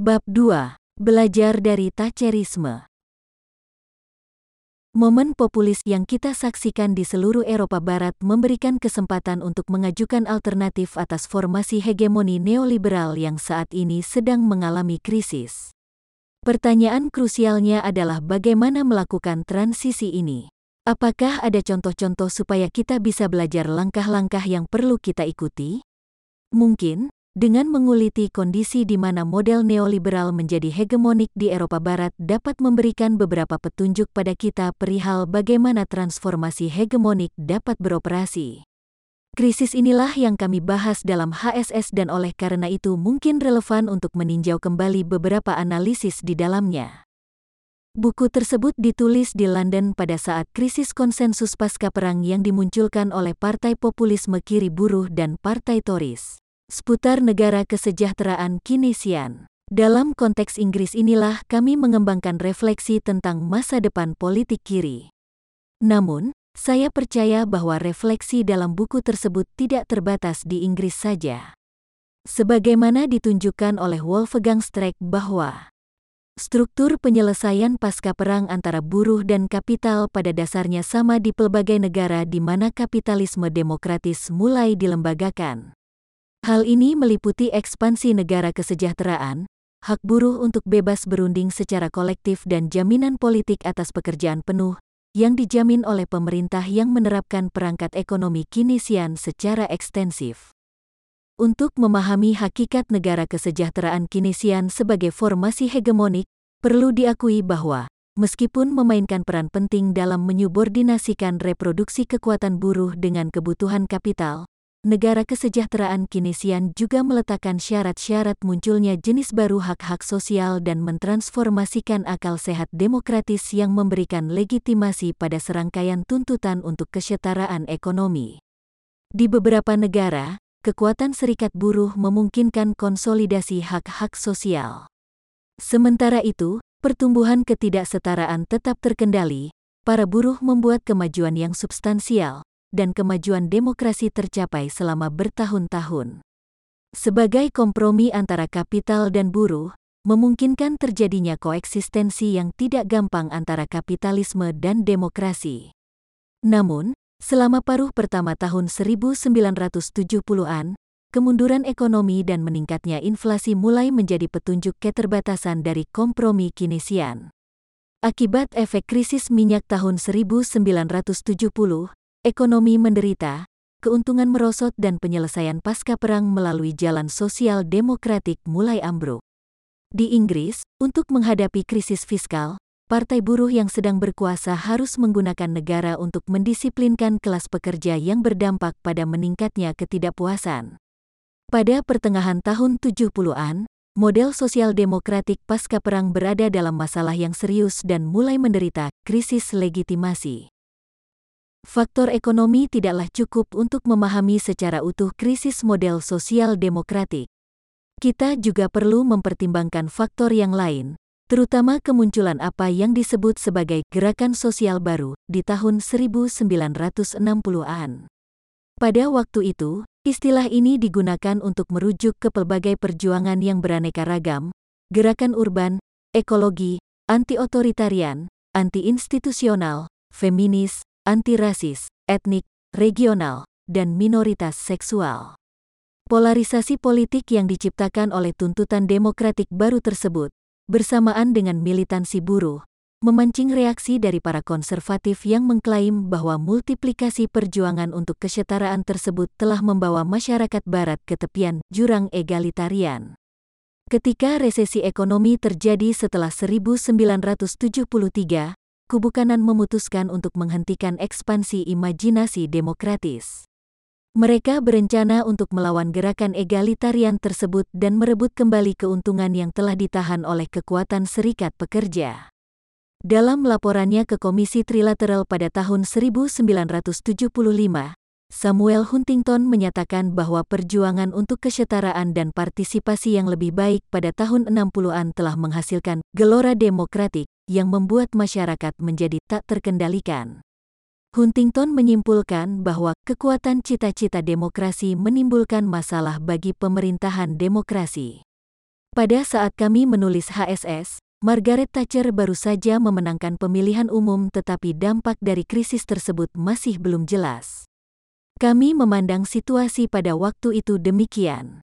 Bab 2. Belajar dari Thatcherisme Momen populis yang kita saksikan di seluruh Eropa Barat memberikan kesempatan untuk mengajukan alternatif atas formasi hegemoni neoliberal yang saat ini sedang mengalami krisis. Pertanyaan krusialnya adalah bagaimana melakukan transisi ini. Apakah ada contoh-contoh supaya kita bisa belajar langkah-langkah yang perlu kita ikuti? Mungkin, dengan menguliti kondisi di mana model neoliberal menjadi hegemonik di Eropa Barat dapat memberikan beberapa petunjuk pada kita perihal bagaimana transformasi hegemonik dapat beroperasi. Krisis inilah yang kami bahas dalam HSS dan oleh karena itu mungkin relevan untuk meninjau kembali beberapa analisis di dalamnya. Buku tersebut ditulis di London pada saat krisis konsensus pasca perang yang dimunculkan oleh Partai Populisme Kiri Buruh dan Partai Tories seputar negara kesejahteraan Kinesian. Dalam konteks Inggris inilah kami mengembangkan refleksi tentang masa depan politik kiri. Namun, saya percaya bahwa refleksi dalam buku tersebut tidak terbatas di Inggris saja. Sebagaimana ditunjukkan oleh Wolfgang Streeck bahwa struktur penyelesaian pasca perang antara buruh dan kapital pada dasarnya sama di pelbagai negara di mana kapitalisme demokratis mulai dilembagakan. Hal ini meliputi ekspansi negara kesejahteraan, hak buruh untuk bebas berunding secara kolektif dan jaminan politik atas pekerjaan penuh, yang dijamin oleh pemerintah yang menerapkan perangkat ekonomi kinesian secara ekstensif. Untuk memahami hakikat negara kesejahteraan kinesian sebagai formasi hegemonik, perlu diakui bahwa, meskipun memainkan peran penting dalam menyubordinasikan reproduksi kekuatan buruh dengan kebutuhan kapital, negara kesejahteraan Kinesian juga meletakkan syarat-syarat munculnya jenis baru hak-hak sosial dan mentransformasikan akal sehat demokratis yang memberikan legitimasi pada serangkaian tuntutan untuk kesetaraan ekonomi. Di beberapa negara, kekuatan serikat buruh memungkinkan konsolidasi hak-hak sosial. Sementara itu, pertumbuhan ketidaksetaraan tetap terkendali, para buruh membuat kemajuan yang substansial, dan kemajuan demokrasi tercapai selama bertahun-tahun. Sebagai kompromi antara kapital dan buruh, memungkinkan terjadinya koeksistensi yang tidak gampang antara kapitalisme dan demokrasi. Namun, selama paruh pertama tahun 1970-an, kemunduran ekonomi dan meningkatnya inflasi mulai menjadi petunjuk keterbatasan dari kompromi Kinesian. Akibat efek krisis minyak tahun 1970, Ekonomi menderita, keuntungan merosot dan penyelesaian pasca perang melalui jalan sosial demokratik mulai ambruk. Di Inggris, untuk menghadapi krisis fiskal, partai buruh yang sedang berkuasa harus menggunakan negara untuk mendisiplinkan kelas pekerja yang berdampak pada meningkatnya ketidakpuasan. Pada pertengahan tahun 70-an, model sosial demokratik pasca perang berada dalam masalah yang serius dan mulai menderita krisis legitimasi. Faktor ekonomi tidaklah cukup untuk memahami secara utuh krisis model sosial demokratik. Kita juga perlu mempertimbangkan faktor yang lain, terutama kemunculan apa yang disebut sebagai gerakan sosial baru di tahun 1960-an. Pada waktu itu, istilah ini digunakan untuk merujuk ke pelbagai perjuangan yang beraneka ragam, gerakan urban, ekologi, anti-otoritarian, anti-institusional, feminis, anti-rasis, etnik, regional, dan minoritas seksual. Polarisasi politik yang diciptakan oleh tuntutan demokratik baru tersebut, bersamaan dengan militansi buruh, memancing reaksi dari para konservatif yang mengklaim bahwa multiplikasi perjuangan untuk kesetaraan tersebut telah membawa masyarakat barat ke tepian jurang egalitarian. Ketika resesi ekonomi terjadi setelah 1973, kubu kanan memutuskan untuk menghentikan ekspansi imajinasi demokratis. Mereka berencana untuk melawan gerakan egalitarian tersebut dan merebut kembali keuntungan yang telah ditahan oleh kekuatan serikat pekerja. Dalam laporannya ke Komisi Trilateral pada tahun 1975, Samuel Huntington menyatakan bahwa perjuangan untuk kesetaraan dan partisipasi yang lebih baik pada tahun 60-an telah menghasilkan gelora demokratik, yang membuat masyarakat menjadi tak terkendalikan. Huntington menyimpulkan bahwa kekuatan cita-cita demokrasi menimbulkan masalah bagi pemerintahan demokrasi. Pada saat kami menulis HSS, Margaret Thatcher baru saja memenangkan pemilihan umum tetapi dampak dari krisis tersebut masih belum jelas. Kami memandang situasi pada waktu itu demikian.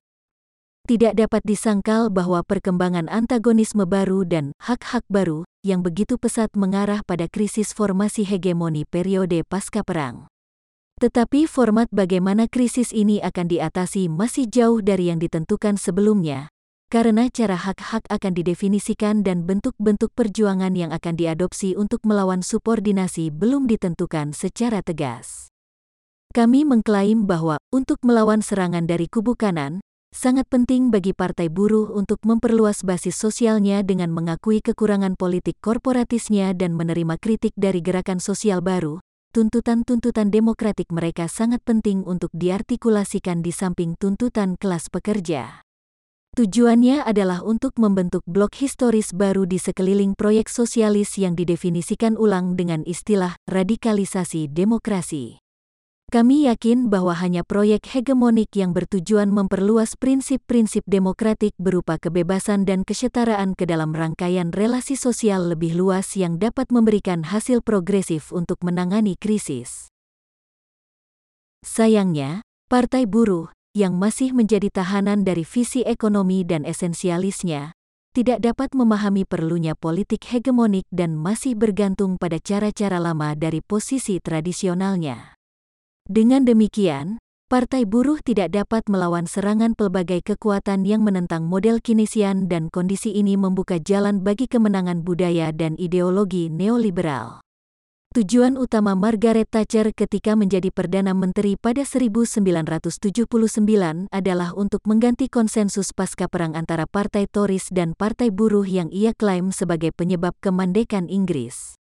Tidak dapat disangkal bahwa perkembangan antagonisme baru dan hak-hak baru yang begitu pesat mengarah pada krisis formasi hegemoni periode pasca perang. Tetapi format bagaimana krisis ini akan diatasi masih jauh dari yang ditentukan sebelumnya, karena cara hak-hak akan didefinisikan dan bentuk-bentuk perjuangan yang akan diadopsi untuk melawan subordinasi belum ditentukan secara tegas. Kami mengklaim bahwa untuk melawan serangan dari kubu kanan, sangat penting bagi partai buruh untuk memperluas basis sosialnya dengan mengakui kekurangan politik korporatisnya dan menerima kritik dari gerakan sosial baru. Tuntutan-tuntutan demokratik mereka sangat penting untuk diartikulasikan di samping tuntutan kelas pekerja. Tujuannya adalah untuk membentuk blok historis baru di sekeliling proyek sosialis yang didefinisikan ulang dengan istilah radikalisasi demokrasi. Kami yakin bahwa hanya proyek hegemonik yang bertujuan memperluas prinsip-prinsip demokratik berupa kebebasan dan kesetaraan ke dalam rangkaian relasi sosial lebih luas yang dapat memberikan hasil progresif untuk menangani krisis. Sayangnya, Partai Buruh, yang masih menjadi tahanan dari visi ekonomi dan esensialisnya, tidak dapat memahami perlunya politik hegemonik dan masih bergantung pada cara-cara lama dari posisi tradisionalnya. Dengan demikian, Partai Buruh tidak dapat melawan serangan pelbagai kekuatan yang menentang model kinesian dan kondisi ini membuka jalan bagi kemenangan budaya dan ideologi neoliberal. Tujuan utama Margaret Thatcher ketika menjadi Perdana Menteri pada 1979 adalah untuk mengganti konsensus pasca perang antara Partai Tories dan Partai Buruh yang ia klaim sebagai penyebab kemandekan Inggris.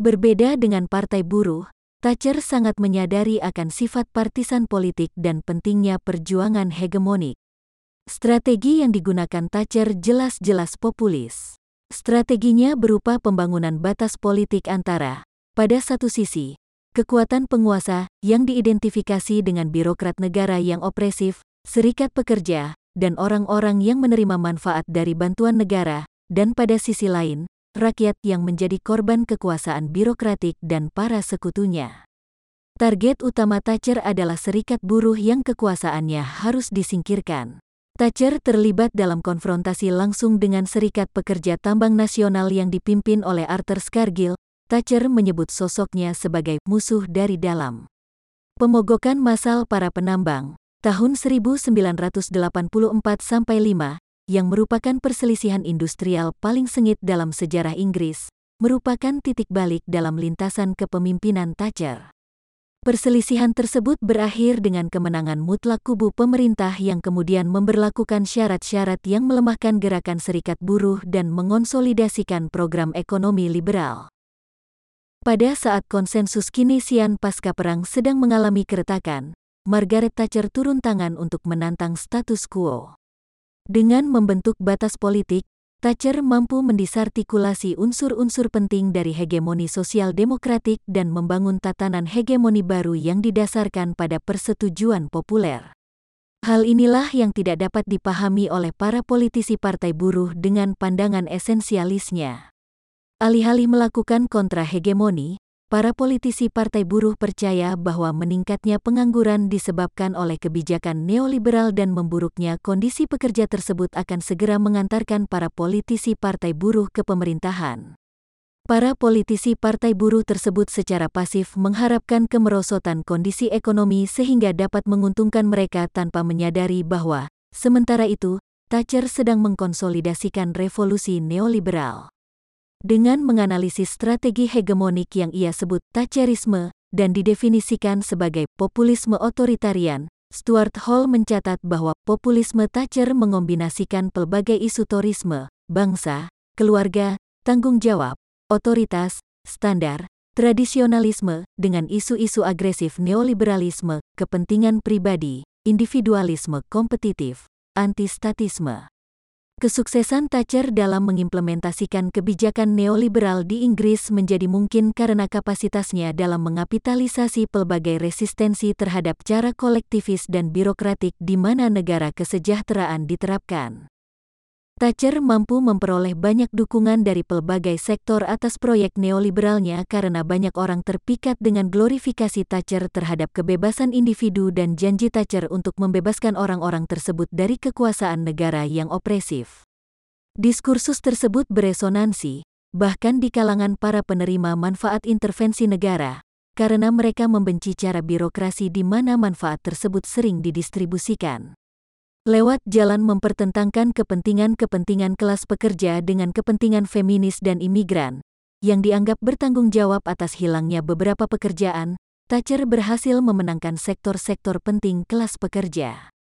Berbeda dengan Partai Buruh, Thatcher sangat menyadari akan sifat partisan politik dan pentingnya perjuangan hegemonik. Strategi yang digunakan Thatcher jelas-jelas populis. Strateginya berupa pembangunan batas politik antara pada satu sisi, kekuatan penguasa yang diidentifikasi dengan birokrat negara yang opresif, serikat pekerja, dan orang-orang yang menerima manfaat dari bantuan negara, dan pada sisi lain, rakyat yang menjadi korban kekuasaan birokratik dan para sekutunya. Target utama Thatcher adalah serikat buruh yang kekuasaannya harus disingkirkan. Thatcher terlibat dalam konfrontasi langsung dengan Serikat Pekerja Tambang Nasional yang dipimpin oleh Arthur Scargill, Thatcher menyebut sosoknya sebagai musuh dari dalam. Pemogokan massal para penambang, tahun 1984-5, yang merupakan perselisihan industrial paling sengit dalam sejarah Inggris, merupakan titik balik dalam lintasan kepemimpinan Thatcher. Perselisihan tersebut berakhir dengan kemenangan mutlak kubu pemerintah yang kemudian memberlakukan syarat-syarat yang melemahkan gerakan serikat buruh dan mengonsolidasikan program ekonomi liberal. Pada saat konsensus Kinesian pasca perang sedang mengalami keretakan, Margaret Thatcher turun tangan untuk menantang status quo. Dengan membentuk batas politik, Thatcher mampu mendisartikulasi unsur-unsur penting dari hegemoni sosial demokratik dan membangun tatanan hegemoni baru yang didasarkan pada persetujuan populer. Hal inilah yang tidak dapat dipahami oleh para politisi partai buruh dengan pandangan esensialisnya. Alih-alih melakukan kontra-hegemoni, para politisi partai buruh percaya bahwa meningkatnya pengangguran disebabkan oleh kebijakan neoliberal dan memburuknya kondisi pekerja tersebut akan segera mengantarkan para politisi partai buruh ke pemerintahan. Para politisi partai buruh tersebut secara pasif mengharapkan kemerosotan kondisi ekonomi sehingga dapat menguntungkan mereka tanpa menyadari bahwa, sementara itu, Thatcher sedang mengkonsolidasikan revolusi neoliberal dengan menganalisis strategi hegemonik yang ia sebut Thatcherisme dan didefinisikan sebagai populisme otoritarian, Stuart Hall mencatat bahwa populisme Thatcher mengombinasikan pelbagai isu torisme, bangsa, keluarga, tanggung jawab, otoritas, standar, tradisionalisme, dengan isu-isu agresif neoliberalisme, kepentingan pribadi, individualisme kompetitif, antistatisme. Kesuksesan Thatcher dalam mengimplementasikan kebijakan neoliberal di Inggris menjadi mungkin karena kapasitasnya dalam mengapitalisasi pelbagai resistensi terhadap cara kolektivis dan birokratik di mana negara kesejahteraan diterapkan. Thatcher mampu memperoleh banyak dukungan dari pelbagai sektor atas proyek neoliberalnya karena banyak orang terpikat dengan glorifikasi Thatcher terhadap kebebasan individu dan janji Thatcher untuk membebaskan orang-orang tersebut dari kekuasaan negara yang opresif. Diskursus tersebut beresonansi, bahkan di kalangan para penerima manfaat intervensi negara, karena mereka membenci cara birokrasi di mana manfaat tersebut sering didistribusikan lewat jalan mempertentangkan kepentingan-kepentingan kelas pekerja dengan kepentingan feminis dan imigran, yang dianggap bertanggung jawab atas hilangnya beberapa pekerjaan, Thatcher berhasil memenangkan sektor-sektor penting kelas pekerja.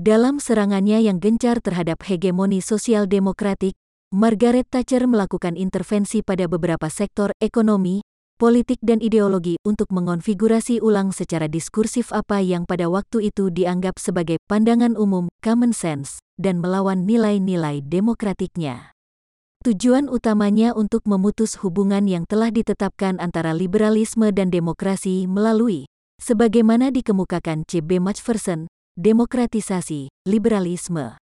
Dalam serangannya yang gencar terhadap hegemoni sosial demokratik, Margaret Thatcher melakukan intervensi pada beberapa sektor ekonomi, politik dan ideologi untuk mengonfigurasi ulang secara diskursif apa yang pada waktu itu dianggap sebagai pandangan umum, common sense, dan melawan nilai-nilai demokratiknya. Tujuan utamanya untuk memutus hubungan yang telah ditetapkan antara liberalisme dan demokrasi melalui, sebagaimana dikemukakan C.B. Macpherson, demokratisasi, liberalisme.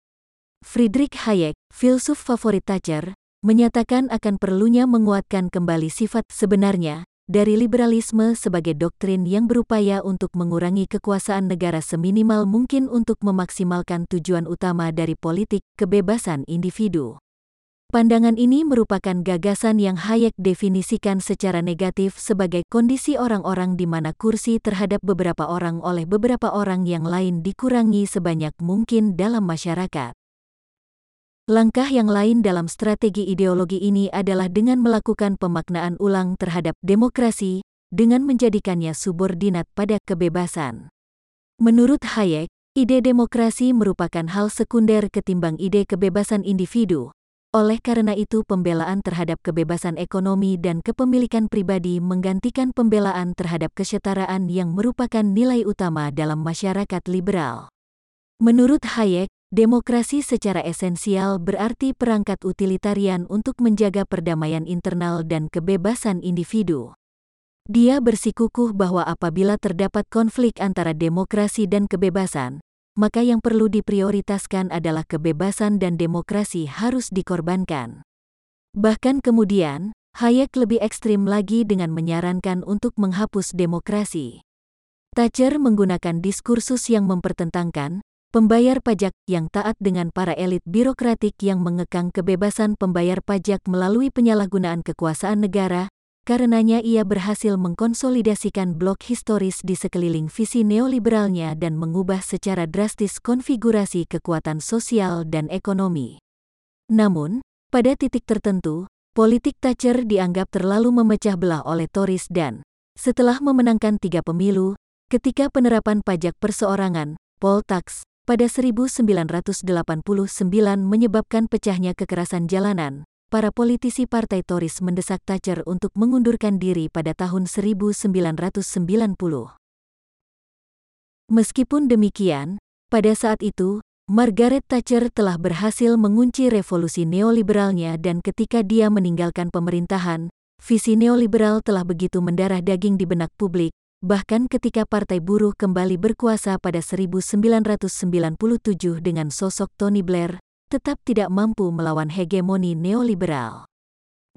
Friedrich Hayek, filsuf favorit Thatcher, menyatakan akan perlunya menguatkan kembali sifat sebenarnya dari liberalisme sebagai doktrin yang berupaya untuk mengurangi kekuasaan negara seminimal mungkin untuk memaksimalkan tujuan utama dari politik kebebasan individu. Pandangan ini merupakan gagasan yang Hayek definisikan secara negatif sebagai kondisi orang-orang di mana kursi terhadap beberapa orang oleh beberapa orang yang lain dikurangi sebanyak mungkin dalam masyarakat. Langkah yang lain dalam strategi ideologi ini adalah dengan melakukan pemaknaan ulang terhadap demokrasi, dengan menjadikannya subordinat pada kebebasan. Menurut Hayek, ide demokrasi merupakan hal sekunder ketimbang ide kebebasan individu. Oleh karena itu, pembelaan terhadap kebebasan ekonomi dan kepemilikan pribadi menggantikan pembelaan terhadap kesetaraan yang merupakan nilai utama dalam masyarakat liberal. Menurut Hayek, Demokrasi secara esensial berarti perangkat utilitarian untuk menjaga perdamaian internal dan kebebasan individu. Dia bersikukuh bahwa apabila terdapat konflik antara demokrasi dan kebebasan, maka yang perlu diprioritaskan adalah kebebasan dan demokrasi harus dikorbankan. Bahkan kemudian, Hayek lebih ekstrim lagi dengan menyarankan untuk menghapus demokrasi. Thatcher menggunakan diskursus yang mempertentangkan, Pembayar pajak yang taat dengan para elit birokratik yang mengekang kebebasan pembayar pajak melalui penyalahgunaan kekuasaan negara, karenanya ia berhasil mengkonsolidasikan blok historis di sekeliling visi neoliberalnya dan mengubah secara drastis konfigurasi kekuatan sosial dan ekonomi. Namun, pada titik tertentu, politik Thatcher dianggap terlalu memecah belah oleh Tories dan, setelah memenangkan tiga pemilu, ketika penerapan pajak perseorangan, poll tax, pada 1989 menyebabkan pecahnya kekerasan jalanan, para politisi Partai Tories mendesak Thatcher untuk mengundurkan diri pada tahun 1990. Meskipun demikian, pada saat itu, Margaret Thatcher telah berhasil mengunci revolusi neoliberalnya dan ketika dia meninggalkan pemerintahan, visi neoliberal telah begitu mendarah daging di benak publik, Bahkan ketika Partai Buruh kembali berkuasa pada 1997 dengan sosok Tony Blair, tetap tidak mampu melawan hegemoni neoliberal.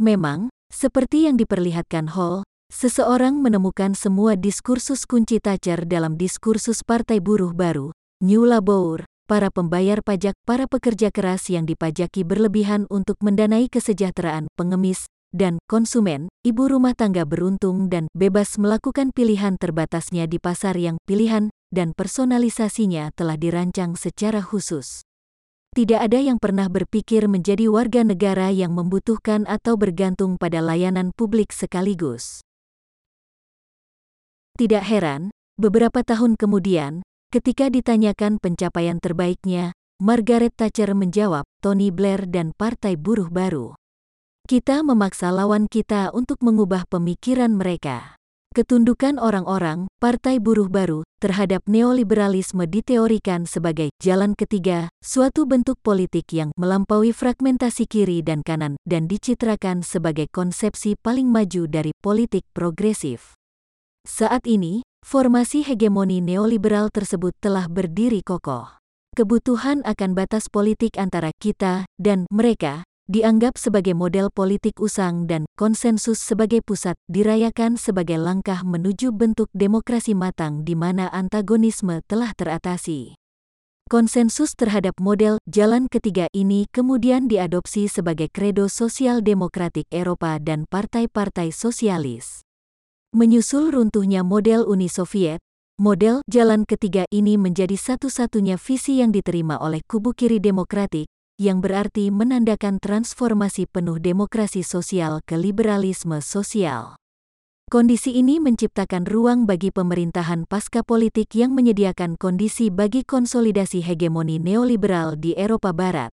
Memang, seperti yang diperlihatkan Hall, seseorang menemukan semua diskursus kunci Thatcher dalam diskursus Partai Buruh baru, New Labour, para pembayar pajak, para pekerja keras yang dipajaki berlebihan untuk mendanai kesejahteraan pengemis, dan konsumen, ibu rumah tangga beruntung dan bebas melakukan pilihan terbatasnya di pasar yang pilihan dan personalisasinya telah dirancang secara khusus. Tidak ada yang pernah berpikir menjadi warga negara yang membutuhkan atau bergantung pada layanan publik sekaligus. Tidak heran, beberapa tahun kemudian, ketika ditanyakan pencapaian terbaiknya, Margaret Thatcher menjawab, Tony Blair dan Partai Buruh Baru. Kita memaksa lawan kita untuk mengubah pemikiran mereka. Ketundukan orang-orang, Partai Buruh Baru, terhadap neoliberalisme diteorikan sebagai jalan ketiga, suatu bentuk politik yang melampaui fragmentasi kiri dan kanan, dan dicitrakan sebagai konsepsi paling maju dari politik progresif. Saat ini, formasi hegemoni neoliberal tersebut telah berdiri kokoh. Kebutuhan akan batas politik antara kita dan mereka dianggap sebagai model politik usang dan konsensus sebagai pusat dirayakan sebagai langkah menuju bentuk demokrasi matang di mana antagonisme telah teratasi. Konsensus terhadap model jalan ketiga ini kemudian diadopsi sebagai kredo sosial demokratik Eropa dan partai-partai sosialis. Menyusul runtuhnya model Uni Soviet, model jalan ketiga ini menjadi satu-satunya visi yang diterima oleh kubu kiri demokratik, yang berarti menandakan transformasi penuh demokrasi sosial ke liberalisme sosial. Kondisi ini menciptakan ruang bagi pemerintahan pasca politik yang menyediakan kondisi bagi konsolidasi hegemoni neoliberal di Eropa Barat.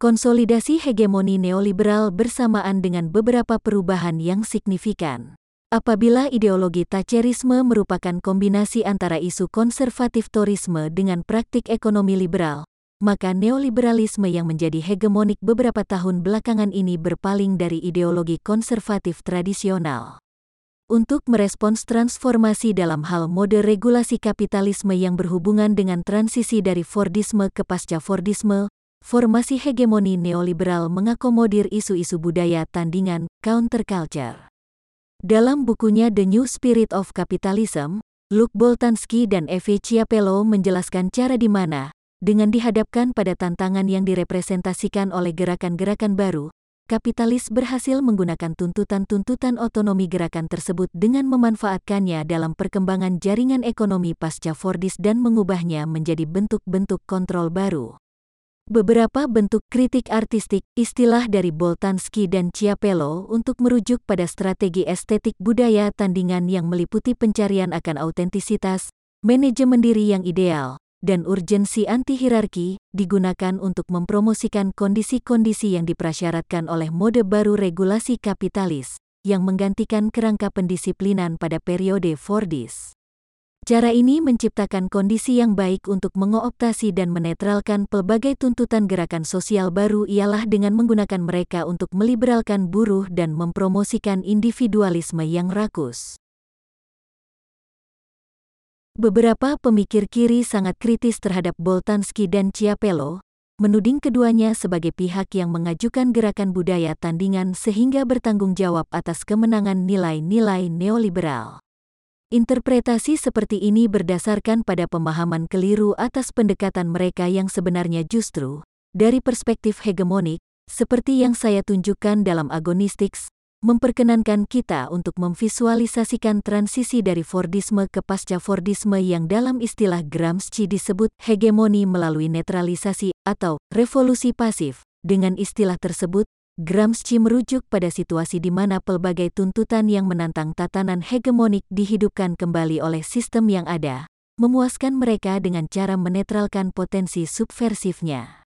Konsolidasi hegemoni neoliberal bersamaan dengan beberapa perubahan yang signifikan. Apabila ideologi Thatcherisme merupakan kombinasi antara isu konservatif Torisme dengan praktik ekonomi liberal, maka neoliberalisme yang menjadi hegemonik beberapa tahun belakangan ini berpaling dari ideologi konservatif tradisional. Untuk merespons transformasi dalam hal mode regulasi kapitalisme yang berhubungan dengan transisi dari Fordisme ke pasca Fordisme, formasi hegemoni neoliberal mengakomodir isu-isu budaya tandingan counterculture. Dalam bukunya The New Spirit of Capitalism, Luke Boltanski dan Eve Chiapello menjelaskan cara di mana, dengan dihadapkan pada tantangan yang direpresentasikan oleh gerakan-gerakan baru, kapitalis berhasil menggunakan tuntutan-tuntutan otonomi gerakan tersebut dengan memanfaatkannya dalam perkembangan jaringan ekonomi pasca Fordis dan mengubahnya menjadi bentuk-bentuk kontrol baru. Beberapa bentuk kritik artistik, istilah dari Boltanski dan Ciapello untuk merujuk pada strategi estetik budaya tandingan yang meliputi pencarian akan autentisitas, manajemen diri yang ideal, dan urgensi anti-hierarki digunakan untuk mempromosikan kondisi-kondisi yang diprasyaratkan oleh mode baru regulasi kapitalis yang menggantikan kerangka pendisiplinan pada periode Fordis. Cara ini menciptakan kondisi yang baik untuk mengooptasi dan menetralkan pelbagai tuntutan gerakan sosial baru ialah dengan menggunakan mereka untuk meliberalkan buruh dan mempromosikan individualisme yang rakus. Beberapa pemikir kiri sangat kritis terhadap Boltanski dan Ciapello, menuding keduanya sebagai pihak yang mengajukan gerakan budaya tandingan sehingga bertanggung jawab atas kemenangan nilai-nilai neoliberal. Interpretasi seperti ini berdasarkan pada pemahaman keliru atas pendekatan mereka yang sebenarnya justru, dari perspektif hegemonik, seperti yang saya tunjukkan dalam Agonistics, memperkenankan kita untuk memvisualisasikan transisi dari Fordisme ke pasca Fordisme yang dalam istilah Gramsci disebut hegemoni melalui netralisasi atau revolusi pasif. Dengan istilah tersebut, Gramsci merujuk pada situasi di mana pelbagai tuntutan yang menantang tatanan hegemonik dihidupkan kembali oleh sistem yang ada, memuaskan mereka dengan cara menetralkan potensi subversifnya.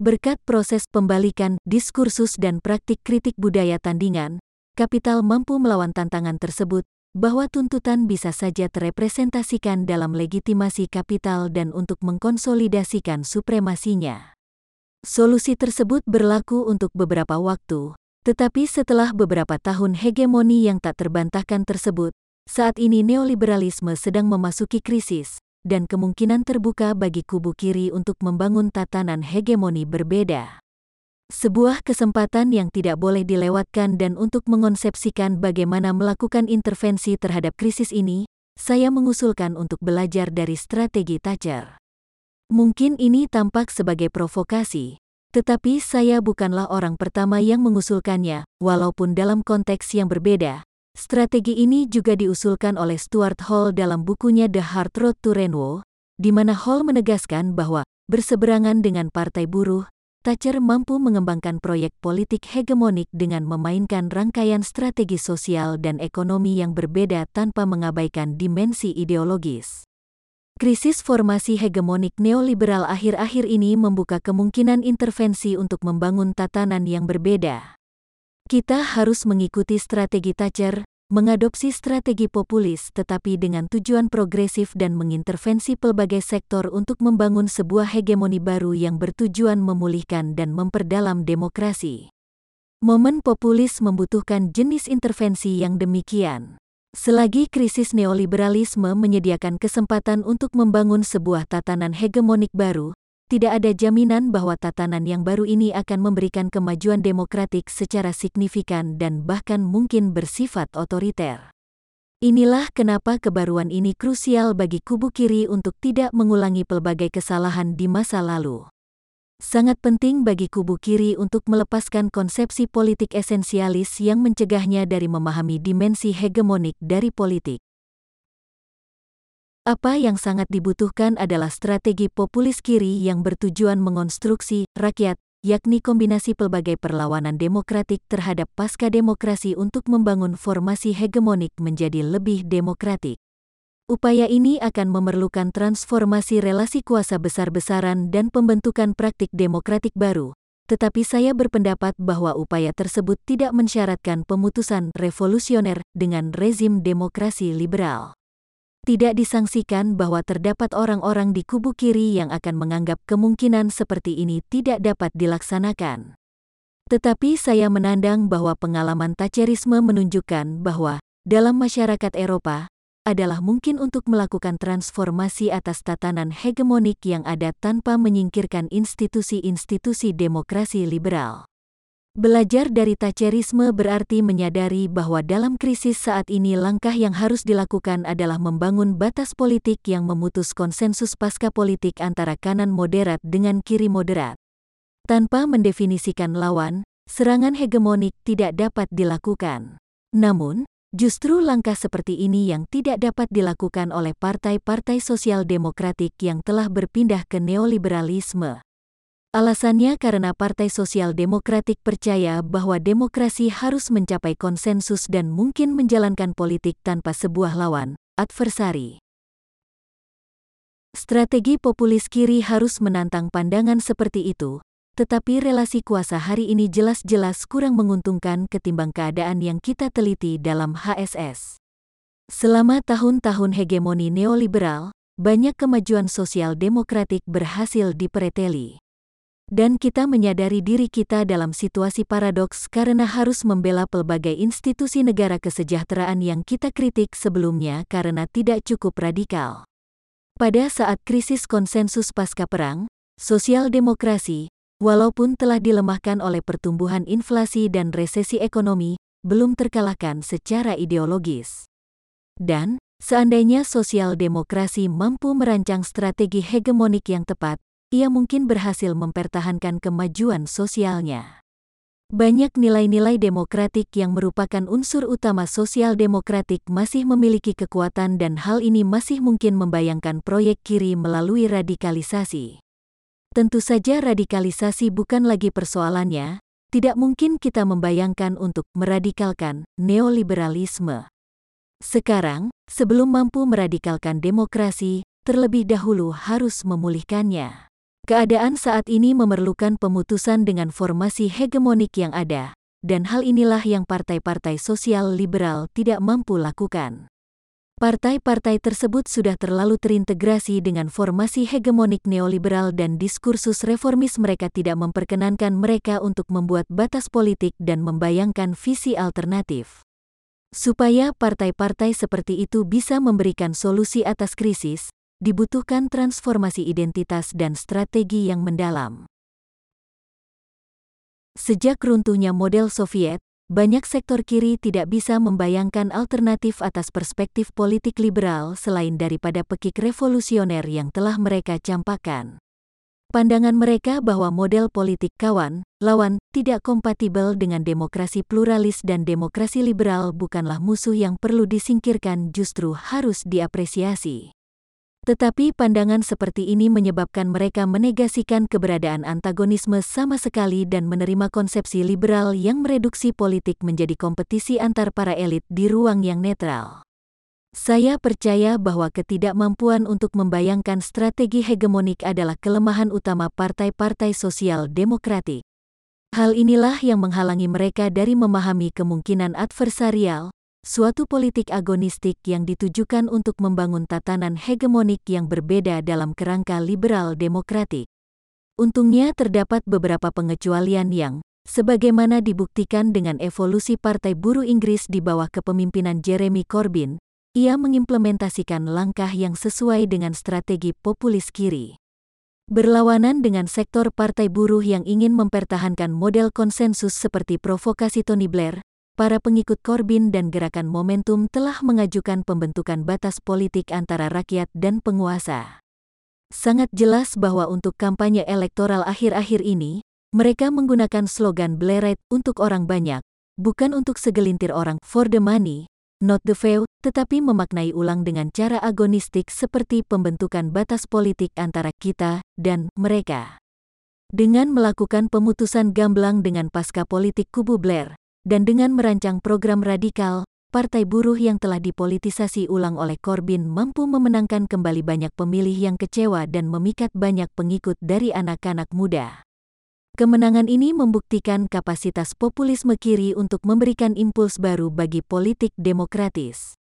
Berkat proses pembalikan diskursus dan praktik kritik budaya tandingan, kapital mampu melawan tantangan tersebut, bahwa tuntutan bisa saja terrepresentasikan dalam legitimasi kapital dan untuk mengkonsolidasikan supremasinya. Solusi tersebut berlaku untuk beberapa waktu, tetapi setelah beberapa tahun hegemoni yang tak terbantahkan tersebut, saat ini neoliberalisme sedang memasuki krisis, dan kemungkinan terbuka bagi kubu kiri untuk membangun tatanan hegemoni berbeda. Sebuah kesempatan yang tidak boleh dilewatkan dan untuk mengonsepsikan bagaimana melakukan intervensi terhadap krisis ini, saya mengusulkan untuk belajar dari strategi Thatcher. Mungkin ini tampak sebagai provokasi, tetapi saya bukanlah orang pertama yang mengusulkannya, walaupun dalam konteks yang berbeda, Strategi ini juga diusulkan oleh Stuart Hall dalam bukunya The Hard Road to Renwo, di mana Hall menegaskan bahwa, berseberangan dengan Partai Buruh, Thatcher mampu mengembangkan proyek politik hegemonik dengan memainkan rangkaian strategi sosial dan ekonomi yang berbeda tanpa mengabaikan dimensi ideologis. Krisis formasi hegemonik neoliberal akhir-akhir ini membuka kemungkinan intervensi untuk membangun tatanan yang berbeda. Kita harus mengikuti strategi Thatcher, mengadopsi strategi populis tetapi dengan tujuan progresif dan mengintervensi pelbagai sektor untuk membangun sebuah hegemoni baru yang bertujuan memulihkan dan memperdalam demokrasi. Momen populis membutuhkan jenis intervensi yang demikian. Selagi krisis neoliberalisme menyediakan kesempatan untuk membangun sebuah tatanan hegemonik baru, tidak ada jaminan bahwa tatanan yang baru ini akan memberikan kemajuan demokratik secara signifikan dan bahkan mungkin bersifat otoriter. Inilah kenapa kebaruan ini krusial bagi kubu kiri untuk tidak mengulangi pelbagai kesalahan di masa lalu. Sangat penting bagi kubu kiri untuk melepaskan konsepsi politik esensialis yang mencegahnya dari memahami dimensi hegemonik dari politik. Apa yang sangat dibutuhkan adalah strategi populis kiri yang bertujuan mengonstruksi rakyat, yakni kombinasi pelbagai perlawanan demokratik terhadap pasca demokrasi untuk membangun formasi hegemonik menjadi lebih demokratik. Upaya ini akan memerlukan transformasi relasi kuasa besar-besaran dan pembentukan praktik demokratik baru, tetapi saya berpendapat bahwa upaya tersebut tidak mensyaratkan pemutusan revolusioner dengan rezim demokrasi liberal tidak disangsikan bahwa terdapat orang-orang di kubu kiri yang akan menganggap kemungkinan seperti ini tidak dapat dilaksanakan. Tetapi saya menandang bahwa pengalaman Thatcherisme menunjukkan bahwa, dalam masyarakat Eropa, adalah mungkin untuk melakukan transformasi atas tatanan hegemonik yang ada tanpa menyingkirkan institusi-institusi demokrasi liberal. Belajar dari Thatcherisme berarti menyadari bahwa dalam krisis saat ini langkah yang harus dilakukan adalah membangun batas politik yang memutus konsensus pasca politik antara kanan moderat dengan kiri moderat. Tanpa mendefinisikan lawan, serangan hegemonik tidak dapat dilakukan. Namun, justru langkah seperti ini yang tidak dapat dilakukan oleh partai-partai sosial demokratik yang telah berpindah ke neoliberalisme. Alasannya karena Partai Sosial Demokratik percaya bahwa demokrasi harus mencapai konsensus dan mungkin menjalankan politik tanpa sebuah lawan, adversari. Strategi populis kiri harus menantang pandangan seperti itu, tetapi relasi kuasa hari ini jelas-jelas kurang menguntungkan ketimbang keadaan yang kita teliti dalam HSS. Selama tahun-tahun hegemoni neoliberal, banyak kemajuan sosial demokratik berhasil dipereteli dan kita menyadari diri kita dalam situasi paradoks karena harus membela pelbagai institusi negara kesejahteraan yang kita kritik sebelumnya karena tidak cukup radikal. Pada saat krisis konsensus pasca perang, sosial demokrasi, walaupun telah dilemahkan oleh pertumbuhan inflasi dan resesi ekonomi, belum terkalahkan secara ideologis. Dan, seandainya sosial demokrasi mampu merancang strategi hegemonik yang tepat, ia mungkin berhasil mempertahankan kemajuan sosialnya. Banyak nilai-nilai demokratik yang merupakan unsur utama sosial demokratik masih memiliki kekuatan dan hal ini masih mungkin membayangkan proyek kiri melalui radikalisasi. Tentu saja radikalisasi bukan lagi persoalannya, tidak mungkin kita membayangkan untuk meradikalkan neoliberalisme. Sekarang, sebelum mampu meradikalkan demokrasi, terlebih dahulu harus memulihkannya. Keadaan saat ini memerlukan pemutusan dengan formasi hegemonik yang ada, dan hal inilah yang partai-partai sosial liberal tidak mampu lakukan. Partai-partai tersebut sudah terlalu terintegrasi dengan formasi hegemonik neoliberal dan diskursus reformis mereka tidak memperkenankan mereka untuk membuat batas politik dan membayangkan visi alternatif. Supaya partai-partai seperti itu bisa memberikan solusi atas krisis, dibutuhkan transformasi identitas dan strategi yang mendalam. Sejak runtuhnya model Soviet, banyak sektor kiri tidak bisa membayangkan alternatif atas perspektif politik liberal selain daripada pekik revolusioner yang telah mereka campakkan. Pandangan mereka bahwa model politik kawan, lawan, tidak kompatibel dengan demokrasi pluralis dan demokrasi liberal bukanlah musuh yang perlu disingkirkan justru harus diapresiasi. Tetapi pandangan seperti ini menyebabkan mereka menegasikan keberadaan antagonisme sama sekali dan menerima konsepsi liberal yang mereduksi politik menjadi kompetisi antar para elit di ruang yang netral. Saya percaya bahwa ketidakmampuan untuk membayangkan strategi hegemonik adalah kelemahan utama partai-partai sosial demokratik. Hal inilah yang menghalangi mereka dari memahami kemungkinan adversarial, suatu politik agonistik yang ditujukan untuk membangun tatanan hegemonik yang berbeda dalam kerangka liberal demokratik. Untungnya terdapat beberapa pengecualian yang, sebagaimana dibuktikan dengan evolusi Partai Buruh Inggris di bawah kepemimpinan Jeremy Corbyn, ia mengimplementasikan langkah yang sesuai dengan strategi populis kiri. Berlawanan dengan sektor partai buruh yang ingin mempertahankan model konsensus seperti provokasi Tony Blair, para pengikut Corbyn dan gerakan Momentum telah mengajukan pembentukan batas politik antara rakyat dan penguasa. Sangat jelas bahwa untuk kampanye elektoral akhir-akhir ini, mereka menggunakan slogan Blairite untuk orang banyak, bukan untuk segelintir orang for the money, not the few, tetapi memaknai ulang dengan cara agonistik seperti pembentukan batas politik antara kita dan mereka. Dengan melakukan pemutusan gamblang dengan pasca politik kubu Blair, dan dengan merancang program radikal, Partai Buruh yang telah dipolitisasi ulang oleh Corbyn mampu memenangkan kembali banyak pemilih yang kecewa dan memikat banyak pengikut dari anak-anak muda. Kemenangan ini membuktikan kapasitas populisme kiri untuk memberikan impuls baru bagi politik demokratis.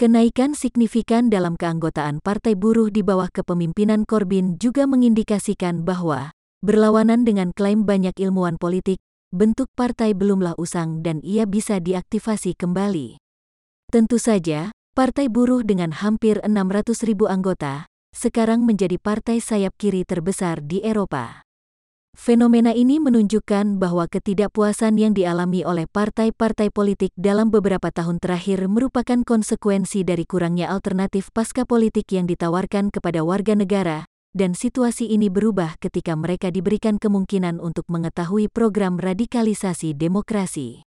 Kenaikan signifikan dalam keanggotaan Partai Buruh di bawah kepemimpinan Corbyn juga mengindikasikan bahwa, berlawanan dengan klaim banyak ilmuwan politik, bentuk partai belumlah usang dan ia bisa diaktifasi kembali. Tentu saja, Partai Buruh dengan hampir 600 ribu anggota, sekarang menjadi partai sayap kiri terbesar di Eropa. Fenomena ini menunjukkan bahwa ketidakpuasan yang dialami oleh partai-partai politik dalam beberapa tahun terakhir merupakan konsekuensi dari kurangnya alternatif pasca politik yang ditawarkan kepada warga negara, dan situasi ini berubah ketika mereka diberikan kemungkinan untuk mengetahui program radikalisasi demokrasi.